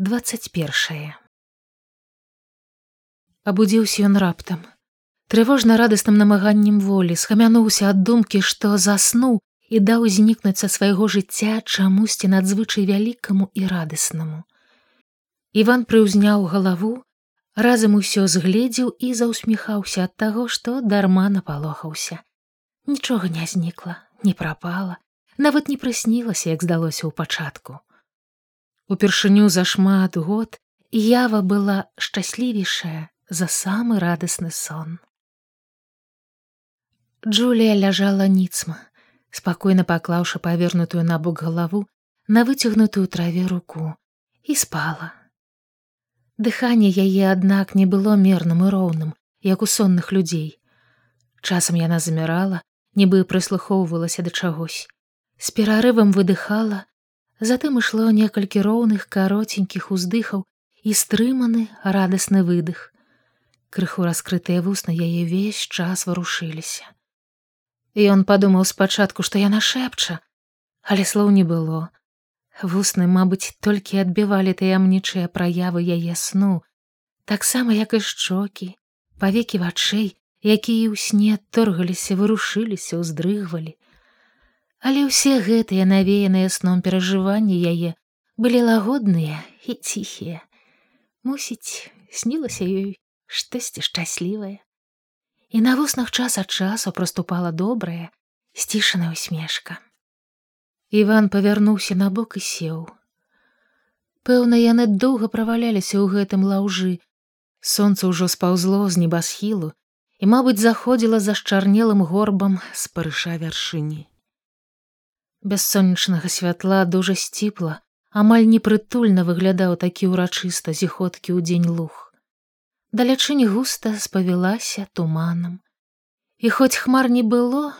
21 абудзіўся ён раптам. Трывожна радасным намаганнем волі схамянуўся ад думкі што заснуў і даў знікнуць са свайго жыцця чамусьці надзвычай вялікаму і радаснаму. Іван прыўзняў галаву разам усё згледзеў і заўсміхаўся ад таго што дарма напалохаўся. Нічога не знікла не прапала нават не прыснілася як здалося ў пачатку Упершыню за шмат год ява была шчаслівейшая за самы радасны сон. Джулія ляжала ніцма, спакойна паклаўшы павернутую на бок галаву на выцягнутую траве руку і спала. Дыханне яе, аднак, не было мерным і роўным, як у сонных людзей. Часам яна замірала, нібы прыслухоўвалася да чагось. З перарывам выдыхала, Затым ішло некалькі роўных каротенькіх уздыхаў і стрыманы радасны выдых. Крыху раскрытыя вусны яе весь час варушыліся. Ён падумаў спачатку, што яна шэпча, але слоў не было. Вусны, мабыць, толькі адбівалі таямнічыя праявы яе сну, таксама як і шчокі, павекі вачэй, якія ў сне торгаліся, вырушыліся, уздрыгвалі але ўсе гэтыя навеяныя сном перажыванні яе былі лагодныя і ціхія. Мусіць снілася ёй штосьці шчаслівае. І на вуснах час ад часу проступала добрая сцішаная усмешка. Іван павярнуўся на бок і сеў. Пэўна яны доўга праваляліся ў гэтым лаўжы. Сонца ўжо спаўзло з небасхілу і мабыць заходзіла за шчарнелым горбам з парыша вяршыні без сонечнага святла дужа сціпла амаль непрытульна выглядаў такі ўрачыста зіходкі ў дзень луг. Далячынь густа спавілася туманам. І хоць хмар не было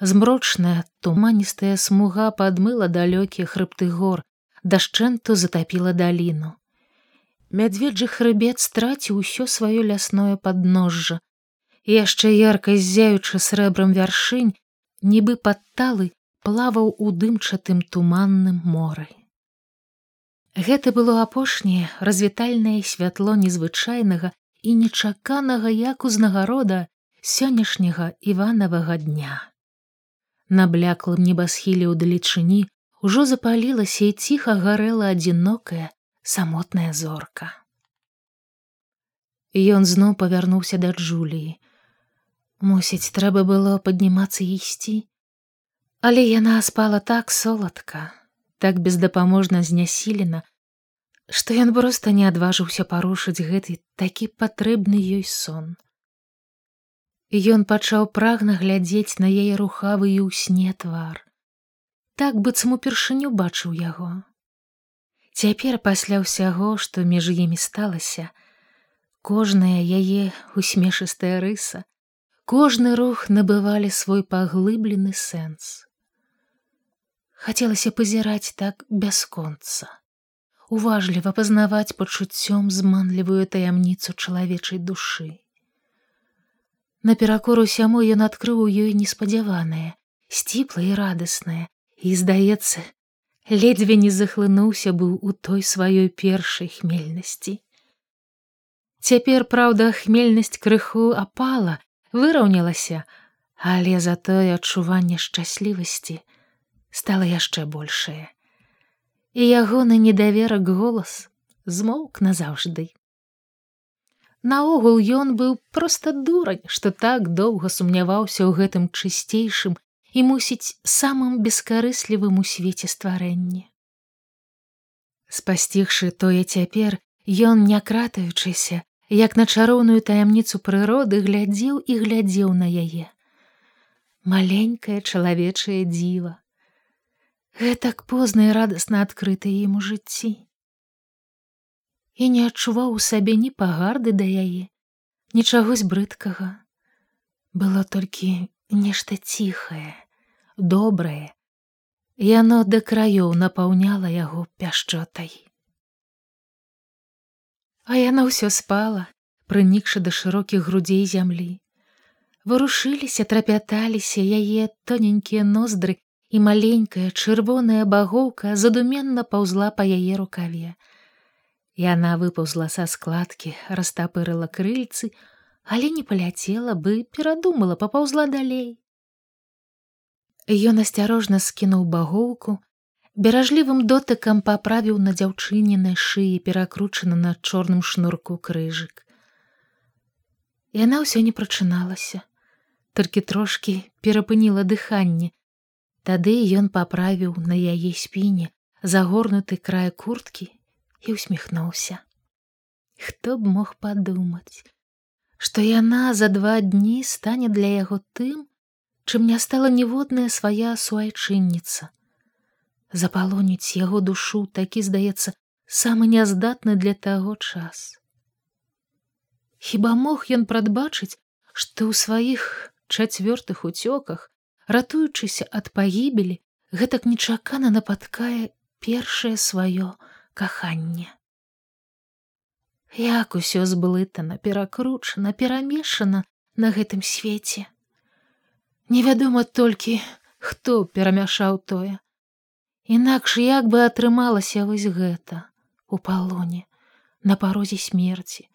змрочная туманістая смуга падмыла далёкія хрыбты гор дашчэнту затапіла даліну. Мядзведжы хрыбет страціў усё сваё лясное падножжа. Яшчэ ярка ззяючы срэбрам вяршынь нібы падталы плаваў у дымчатым туманным моры. Гэта было апошняе развітальнае святло незвычайнага і нечаканага як узнагарода сённяшняга іванавага дня. На бляклым небасхіле ў далечыні ўжо запалілася і ціха гарэла адзінокая самотная зорка. Ён зноў павярнуўся да Джуліі. Мусіць, трэба было паднімацца ісці, Але яна спала так соладка, так бездапаможна знясілена, што ён проста не адважыўся парушыць гэты такі патрэбны ёй сон. Ён пачаў прагна глядзець на яе рухавы і ў сне твар. Так быццам упершыню бачыў яго. Цяпер пасля ўсяго, што між імі сталася, кожная яе усмешыстая рыса, кожны рух набывалі свой паглыблены сэнс хацелася пазіраць так бясконца уважліва пазнаваць пачуццём зманлівую таямніцу чалавечай душы наперакор усяму ён адкрыў у ёй неспадзяванае сціпла і радаснае і здаецца ледзьве не захлынуўся быў у той сваёй першай хмельнасці цяпер праўда хмельнасць крыху апала выраўнялася але затое адчуванне шчаслівасці стала яшчэ большее і ягоны недаверак голас змоўк назаўжды. Наогул ён быў проста дурань што так доўга сумняваўся ў гэтым чысцейшым і мусіць самым бескарыслівым у свеце стварэнні. Спасцігшы тое цяпер ён не кратаючыся як на чароўную таямніцу прыроды глядзеў і глядзеў на яе. Маленькае чалавечае дзіва гэтак позна і радасна адкрыта ім у жыцці і не адчуваў у сабе ні пагарды да яе нічагось брыдкага. Было толькі нешта ціхае добрае яно да краёў напаўняла яго пяшчотай. А яна ўсё спала прынікшы да шырокіх грудзей зямлі. Варушыліся трапяталіся яе тоненькія ноздры і маленькая чырвоная багоўка задуменна паўзла па яе рукаве. Яна выпаўзла са складкі, растапырыла крыльцы, але не паляцела бы, перадумала, папаўзла далей. Ён асцярожна скінуў багоўку, беражлівым дотыкам паправіў на дзяўчынінай шыі перакручана на чорным шнурку крыжык. Яна ўсё не прачыналася, толькі трошкі перапыніла дыханне. Тады ён паправіў на яе спіне загорнуты край курткі і усміхнуўся. Хто б мог падумаць, што яна за два дні стане для яго тым, чым не стала ніводная свая суайчынніца. Запалоніць яго душу такі здаецца самы няздатны для таго час. Хіба мог ён прадбачыць, што ў сваіх чацвёртых уцёках, ратуючыся ад пагібелі, гэтак нечакана напаткае першае сваё каханне. Як усё зблытана, перакручана, перамешана на гэтым свеце. Невядома толькі, хто перамяшаў тое. Інакш як бы атрымалася вось гэта у палоне, на парозе смерці,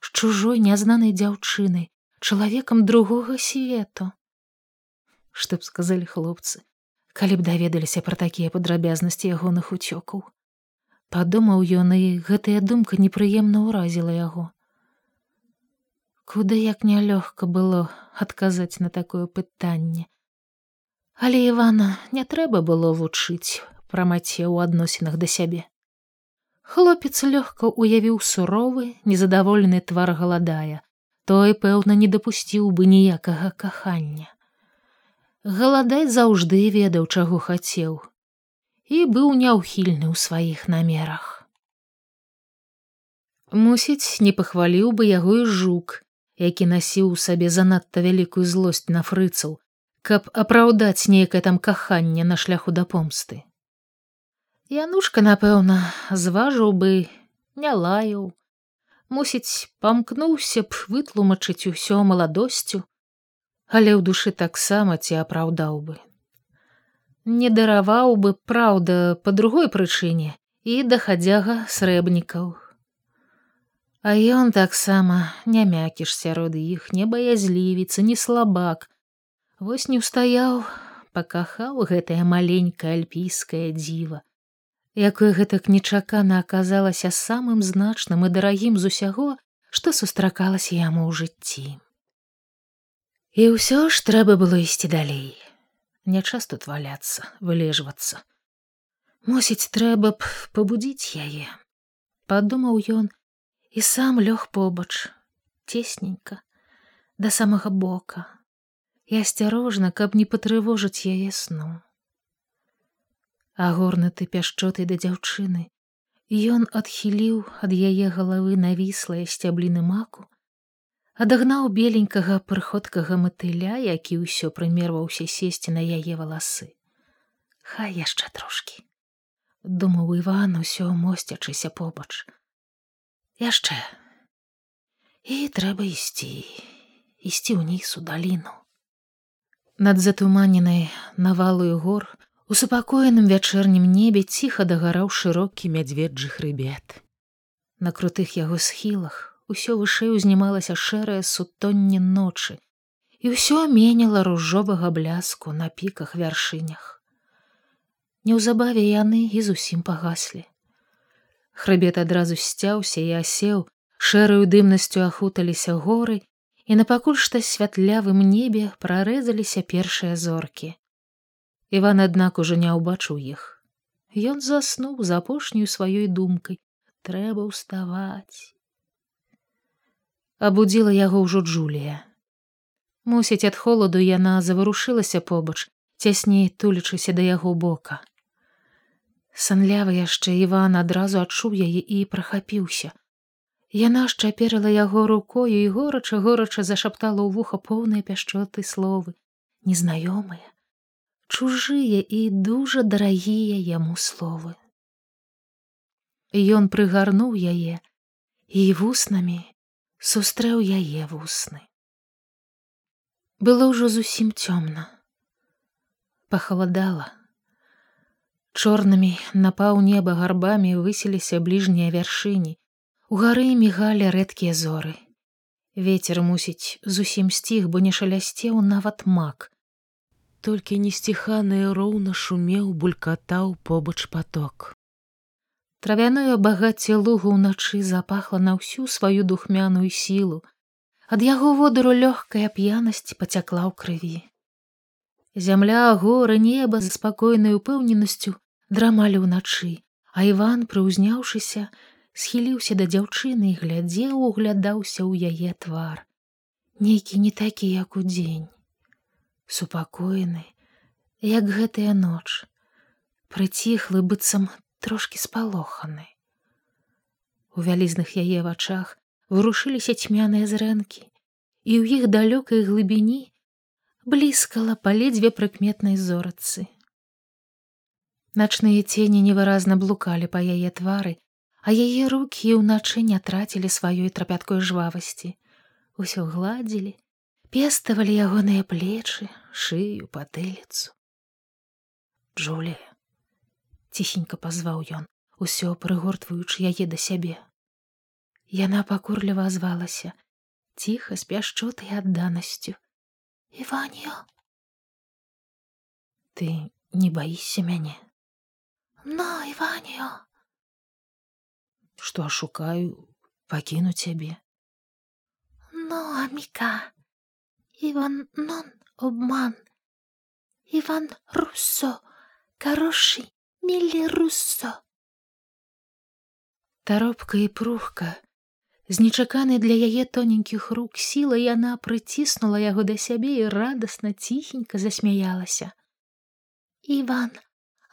з чужой нязнанай дзяўчынай, чалавекам другога свету. Што б сказалі хлопцы, калі б даведаліся пра такія падрабязнасці ягоных уцёкаў. Падумаў ён і гэтая думка непрыемна ўразіла яго. Куды як нялёгка было адказаць на такое пытанне. Але Івана не трэба было вучыць пра маце ў адносінах да сябе. Хлопец лёгка уявіў суровы, незадаволены твар галадая. Той, пэўна, не дапусціў бы ніякага кахання. Галадай заўжды ведаў, чаго хацеў, і быў няўхільны ў сваіх намерах. Мусіць, не пахваліў бы яго і жук, які насіў у сабе занадта вялікую злосць на фрыцаў, каб апраўдаць нейкае там каханне на шляху да помсты. Янушка, напэўна, зважыў бы, не лаяў. Мусіць, памкнуўся б вытлумачыць усё маладосцю, але ў душы таксама ці апраўдаў бы. Не дараваў бы праўда па другой прычыне і дахадзяга срэбнікаў. А ён таксама не мякіш сярод іх, не баязлівіца, не слабак. Вось не ўстаяў, пакахаў гэтае маленькае альпійскае дзіва якое гэтак нечакана аказалася самым значным і дарагім з усяго, што сустракалася яму ў жыцці. І ўсё ж трэба было ісці далей, не час тут валяцца, вылежвацца. Мусіць, трэба б пабудзіць яе. Падумаў ён і сам лёг побач, цесненька, да самага бока, і асцярожна, каб не патрывожыць яе сну. Агорнаты пяшчотай да дзяўчыны. Ён адхіліў ад яе галавы навіслыя сцябліны маку адагнаў беленькага прыходкага матыля які ўсё прымерваўся сесці на яе валасы. Хай яшчэ трошки думаў иван усё мосцячыся побач. Яшчэ. І трэба ісці ісці ўніз у даліну над затуманенай навалую гор У супакоеным вячэрнім небе ціха дагараў шырокі мядзведжы хрыбет. На крутых яго схілах усё вышэй узнімалася шэрае сутонне ночы, і ўсё меняла ружовага бляску на піках вяршынях. Неўзабаве яны і зусім пагаслі. Хрыбет адразу сцяўся і асеў, шэраю дымнасцю ахуталіся горы, і на пакуль што святлявым небе прарэзаліся першыя зоркі. Іван аднак ужо не ўбачыў іх. Ён заснуў за апошнюю сваёй думкай трэба ўставаць. Абудзіла яго ўжо Джулія. Мусіць, ад холаду яна заварушылася побач, цясней тулічыся да яго бока. Санлявы яшчэ Іван адразу адчуў яе і прахапіўся. Яна шчаперыла яго рукою і горача горача зашаптала ў вуха поўныя пяшчоты словы, незнаёмыя чужыя і дужа дарагія яму словы. Ён прыгарнуў яе і вуснамі сустрэў яе вусны. Было ўжо зусім цёмна. Пахаладала. Чорнымі напаў неба гарбамі высіліся бліжнія вяршыні, У гары мігалі рэдкія зоры. Вецер мусіць зусім сціх, бо не шалясцеў нават мак. Толькі несціханы роўна шумеў, булькатаў побач поток. Травяное багацце лугу ўначы запахла на ўсю сваю духмяную сілу. Ад яго водару лёгкая п'янасць пацякла ў крыві. Зямля, горы, неба з спакойнай упэўненасцю драмалі ўначы, а Іван, прыўзняўшыся, схіліўся да дзяўчыны і глядзеў углядаўся ў яе твар нейкі не такі як удзень супакойны як гэтая ноч прыціхлы быццам трошки спалоханы. У вялізных яе вачах вырушыліся цьмяныя зрэнкі і ў іх далёкай глыбіні блізкала паледзве прыкметнай зорацы начныя цені невыразна блукалі па яе твары а яе рукі ўначы не трацілі сваёй трапяткой жвавасці. Усё гладзілі пеставалі ягоныя плечы шыю патыліцу. Джулія ціхенька пазваў ён усё прыгортваючы яе да сябе яна пакурліва звалася ціха з пяшчотай адданасцю іванё ты не баішся мяне но іванё што шукаю пакіну цябе но аміка іван нон обман іван руссо карошы мілі руссо. Таропка і прухка з нечаканай для яе тоненькіх рук сіла яна прыціснула яго да сябе і радасна ціхенька засмяялася іван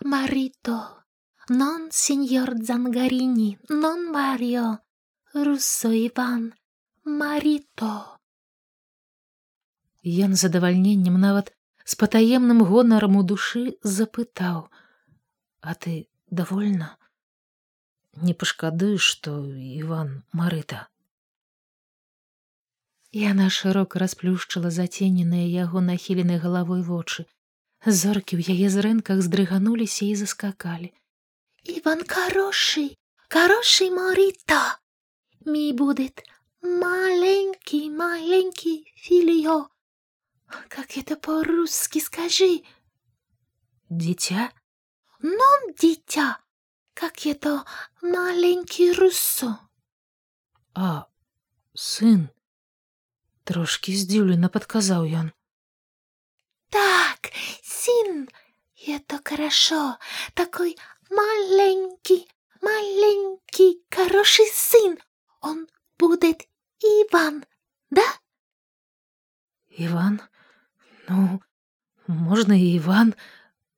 марито non signor Zangarini, non Mario, Руссо Іван, Марито. Ён задавальненнем нават з патаемным гонарам у душы запытаў: « А ты довольна? Не пашкады, што Іван Марыта. Яна шырока расплюшчыла зацененыя яго нахіленай галавой вочы. Зоркі ў яе зрэнках здрыгануліся і заскакалі. Иван хороший, хороший Марита. Ми будет маленький, маленький Филио. Как это по-русски скажи? Дитя? Non, дитя. Как это маленький Руссо? А, сын. Трошки здивленно подказал ён. Так, сын, это хорошо. Такой маленький, маленький, хороший сын. Он будет Иван, да? Иван? Ну, можно и Иван.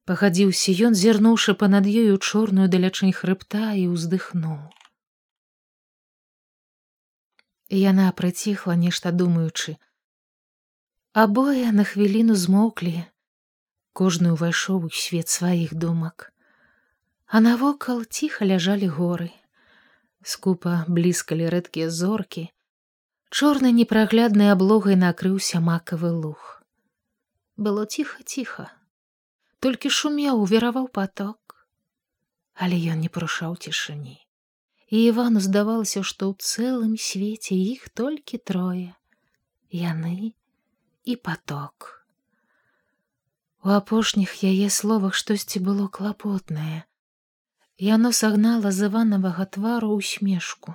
Пахадзіўся ён, зірнуўшы па-над ёю чорную далячынь хрыбта і ўздыхнуў. Яна прыціхла нешта думаючы. Абое на хвіліну змоўклі, кожны ўвайшоў у свет сваіх думак. А навокал ціха ляжалі горы. Скупа блізкалі рэдкія зоркі. Чорнай непрагляднай аблогай накрыўся макавы луг. Было ціха ціха толькі шумеў вераваў поток але ён не парушаў цішыні і івану здавалася што ў цэлым свеце іх толькі трое яны і поток у апошніх яе словах штосьці было клапотнае Яно сагнала з іванавага твару усмешку.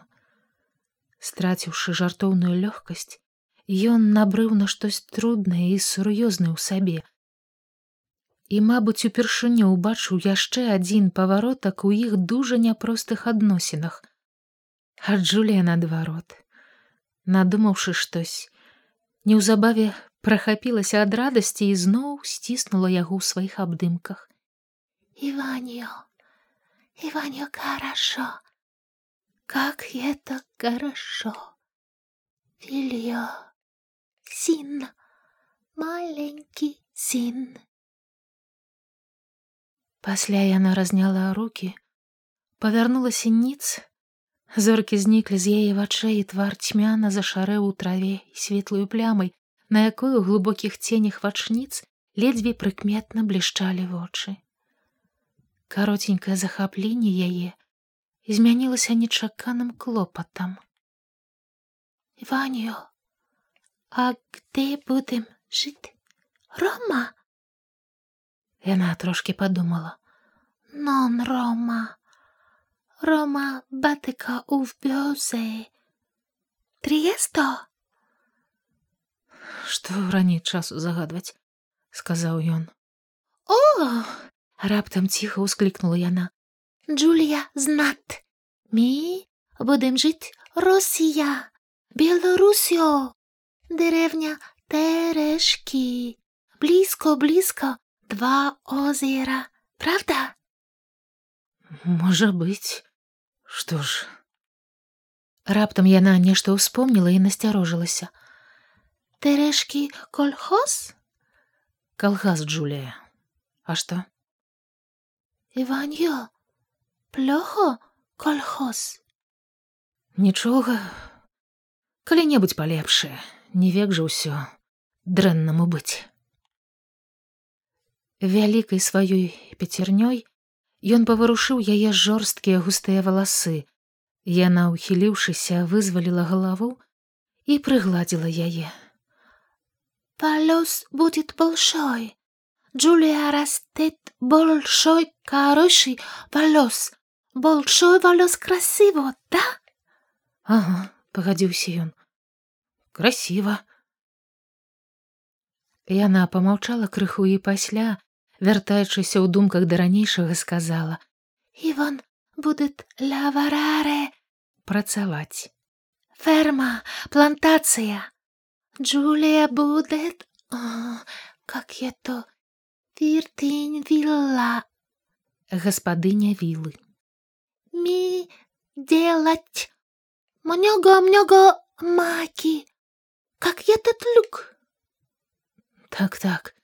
Страціўшы жартоўную лёгкасць, ён набрыў на штось труднае і сур'ёзнае ў сабе. І, мабыць, упершыню убачыў яшчэ адзін паваротак у іх дужа няпростых адносінах. А Джулія наадварот, надумаўшы штось, неўзабаве прахапілася ад радасці і зноў сціснула яго ў сваіх абдымках. Іваніо! Иваню хорошо. Как это хорошо. Филио. Син. Маленький син. Пасля яна разняла руки, павярнулася ніц, зоркі зніклі з яе вачэй і твар цьмяна зашарэў у траве светлую плямай, на якой у глыбокіх ценях вачніц ледзьве прыкметна блішчалі вочы каротенькае захапленне яе змянілася нечаканым клопатам. Іваню, а где будем жить? Рома? Яна трошки подумала. Non Рома. Рома батика у вбёзе. Трієсто? Што раней часу загадваць, сказаў ён. О! раптам ціха ўсклікнула яна. Джулія знат. Мі будем жыць Росія, Беларусё, деревня Терешкі. Блізко, блізко, два озера, правда? Можа быць, што ж. Раптам яна нешта ўспомніла і насцярожылася. Тэрэшкі кольхоз? Калгас Джулія. А што? Іванё, плохо кольхоз. Нічога, калі-небудзь палепшае, не век жа ўсё дрэннаму быць. Вялікай сваёй пяцернёй ён паварушыў яе жорсткія густыя валасы. Яна, ухіліўшыся, вызваліла галаву і прыгладзіла яе. Палёс будет большой. Джулия растет большой, хороший волос. Большой волос красиво, да? Ага, пагадзіўся ён. Красиво. Яна помаўчала крыху і пасля, вяртаючыся ў думках да ранейшага сказала: Іван будет лявараре працаваць. Ферма, плантацыя. Джулія будет О, как я то віртынь вілла гаспадыня вілы. Ми делать много много маки, как я тут люк. Так так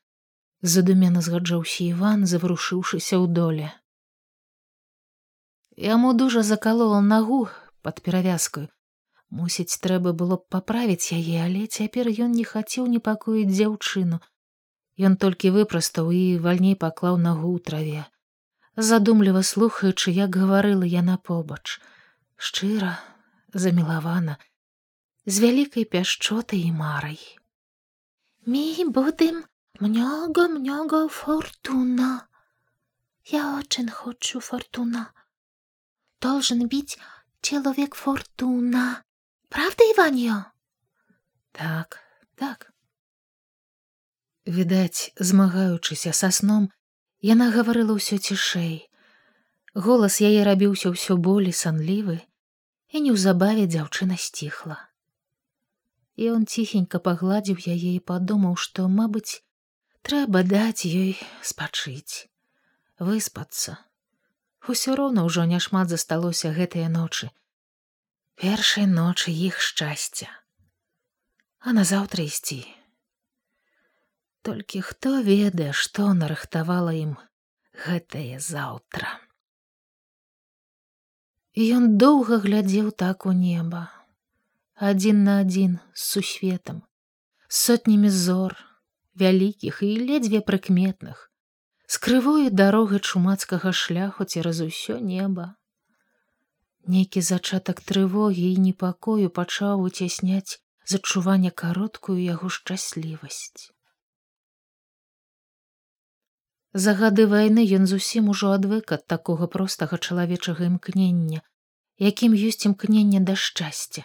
задумена згаджаўся іван заварушыўшыся ў доле яму дужа закалола нагу под перавязкаю мусіць трэба было б паправіць яе але цяпер ён не хацеў непакоіць дзяўчыну ён толькі выпрастаў і вальней паклаў нагу ў траве. Задумліва слухаючы як гаварыла яна побач. Шчыра замілавана з вялікай пяшчотай і марай. Мій будем много-много фортуна. Я очень хочу фортуна. Должен быть человек фортуна. Правда, Иваньо? Так, так. Відаць, змагаючыся са сном, яна гаварыла ўсё цішэй. Голас яе рабіўся ўсё болей санлівы, і неўзабаве дзяўчына сціхла. І он ціхенька пагладзіў яе і падумаў, што, мабыць, трэба даць ёй спачыць выспацца. Усё роўна ўжо няшмат засталося гэтыя ночы. Першай ночы іх шчасця. А назаўтра ісці. Толькі хто ведае што нарыхтавала ім гэтае заўтра. Ён доўга глядзеў так у неба адзін на адзін з сусветам сотнямі зор вялікіх і ледзьве прыкметных з крывою дарогай чумацкага шляху цераз усё неба. Нейкі зачатак трывогі і непакою пачаў уцясняць з адчування кароткую яго шчаслівасць. За гады вайны ён зусім ужо адвык ад такога простага чалавечага імкнення якім ёсць імкнення да шчасця.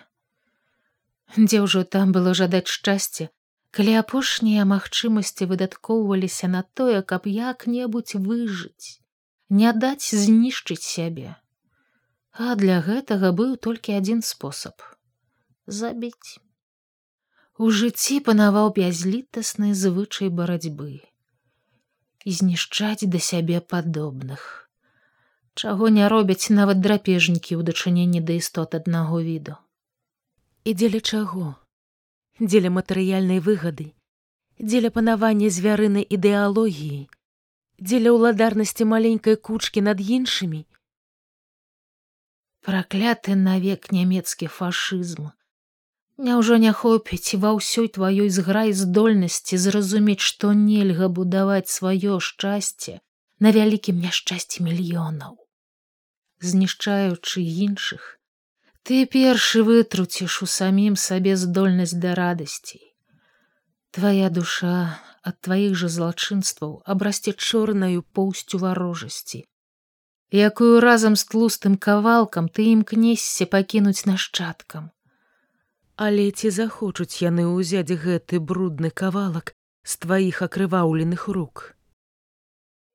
Дзе ўжо там было жадаць шчасця калі апошнія магчымасці выдаткоўваліся на тое, каб як-небудзь выжыць, не даць знішчыць сябе. А для гэтага быў толькі адзін спосаб забіць. У жыцці панаваў бязлітасны звычай барацьбы і знішчаць да сябе падобных. Чаго не робяць нават драпежнікі ў дачыненні да істот аднаго віду. І дзеля чаго? Дзеля матэрыяльнай выгады, дзеля панавання звярынай ідэалогіі, дзеля ўладарнасці маленькай кучкі над іншымі. Пракляты навек нямецкі фашызм. Няўжо не хопіць ва ўсёй тваёй зграй здольнасці зразумець, што нельга будаваць сваё шчасце на вялікім няшчасці мільёнаў. знішчаючы іншых, ты першы вытруціш у самім сабе здольнасць да радасцей. Твая душа ад тваіх жа злачынстваў абрасце чорнаю поўсцю варожасці, якую разам з тлустым кавалкам ты імкнешся пакінуць нашчадкам. Але ці захочуць яны ўзяць гэты брудны кавалак з тваіх акрываўленых рук.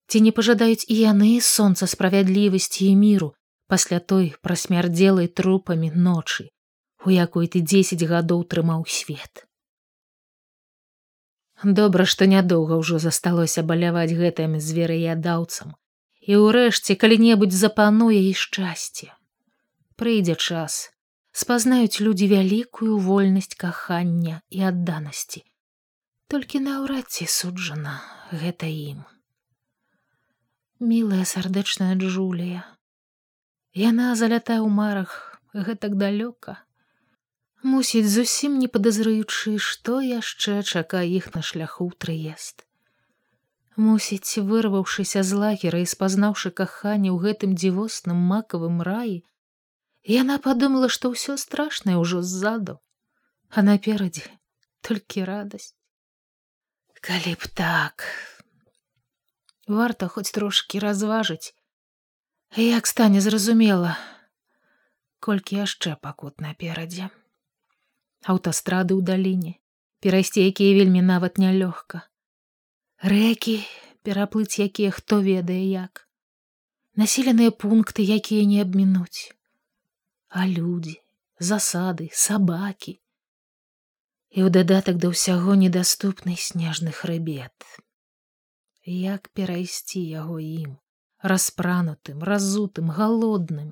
Ці не пажадаюць і яны сонца справядлівасці і міру пасля той прасмярдзелай трупамі ночы, у якой ты дзесяць гадоў трымаў свет. Добра, што нядоўга ўжо засталося баляваць гэтым зверыядаўцам, і ўрэшце калі-небудзь запануе і шчасце. Прыйдзе час, спазнаюць людзі вялікую вольнасць кахання і адданасці. Толькі наўрад ці суджана гэта ім. Мілая сардэчная Джулія. Яна залятае ў марах гэтак далёка. Мусіць зусім не падазраючы, што яшчэ чакае іх на шляху трыезд. Мусіць, вырваўшыся з лагера і спазнаўшы каханне ў гэтым дзівосным макавым раі, яна падумала, што ўсё страшнае ўжо ззаду, а наперадзе толькі радасць. Калі б так, варта хоць трошкі разважыць, як стане зразумела, колькі яшчэ пакут наперадзе. Аўтастрады ў даліне, перайсці якія вельмі нават нялёгка. Рэкі пераплыць якія хто ведае як. Населеныя пункты якія не абмінуць. А людзі засады сабакі. І ў дадатак да ўсяго недаступны снежны хрыбет. Як перайсці яго ім распранутым разутым галодным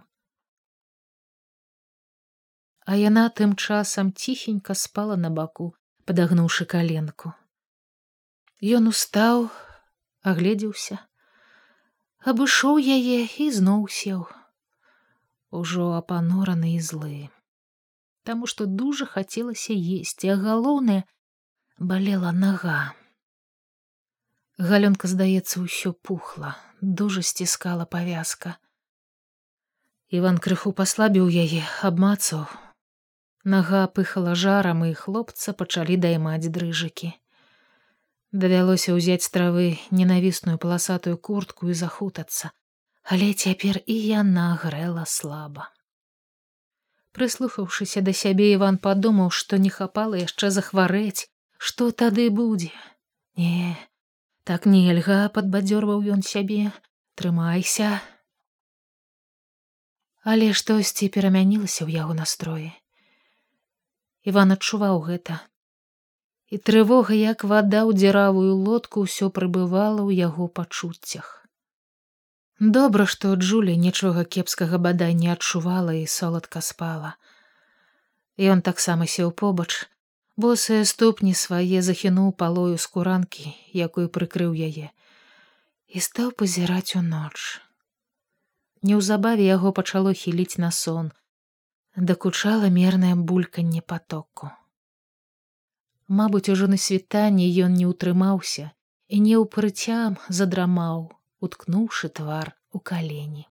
а яна тым часам ціхенька спала на баку падагнуўшы каленку. Ён устаў, агледзеўся, абышоў яе і зноў сеў, ужо апанураны і злы, Таму што дужа хацелася есці, а галоўнае балела нага. Галёнка, здаецца, усё пухла, дужа сціскала павязка. Іван крыху паслабіў яе, абмацаў. Нага пыхала жарам і хлопца пачалі даймаць дрыжыкі. Давялося ўзяць з травы ненавісную паласатую куртку і захутацца, але цяпер і яна грэла слаба. Прыслухаўшыся да сябе Іван падумаў, што не хапала яшчэ захварэць, што тады будзе. Не, так нельга падбадзёрваў ён сябе, трымайся. Але штосьці перамянілася ў яго настроі. Іван адчуваў гэта, і трывога як вада ў дзіравую лодку ўсё прыбывала ў яго пачуццях. Добра што джулі нічога кепскага бадай не адчувала і соладка спала. Ён таксама сеў побач босыя ступні свае захінуў палою скуранкі якую прыкрыў яе і стаў пазіраць у ноч неўзабаве яго пачало хіліць на сон дакучала мернае бульканне потоку Мабыць, ужо на світанні ён не ўтрымаўся і не ўпрыцям задрамаў, уткнуўшы твар у калені.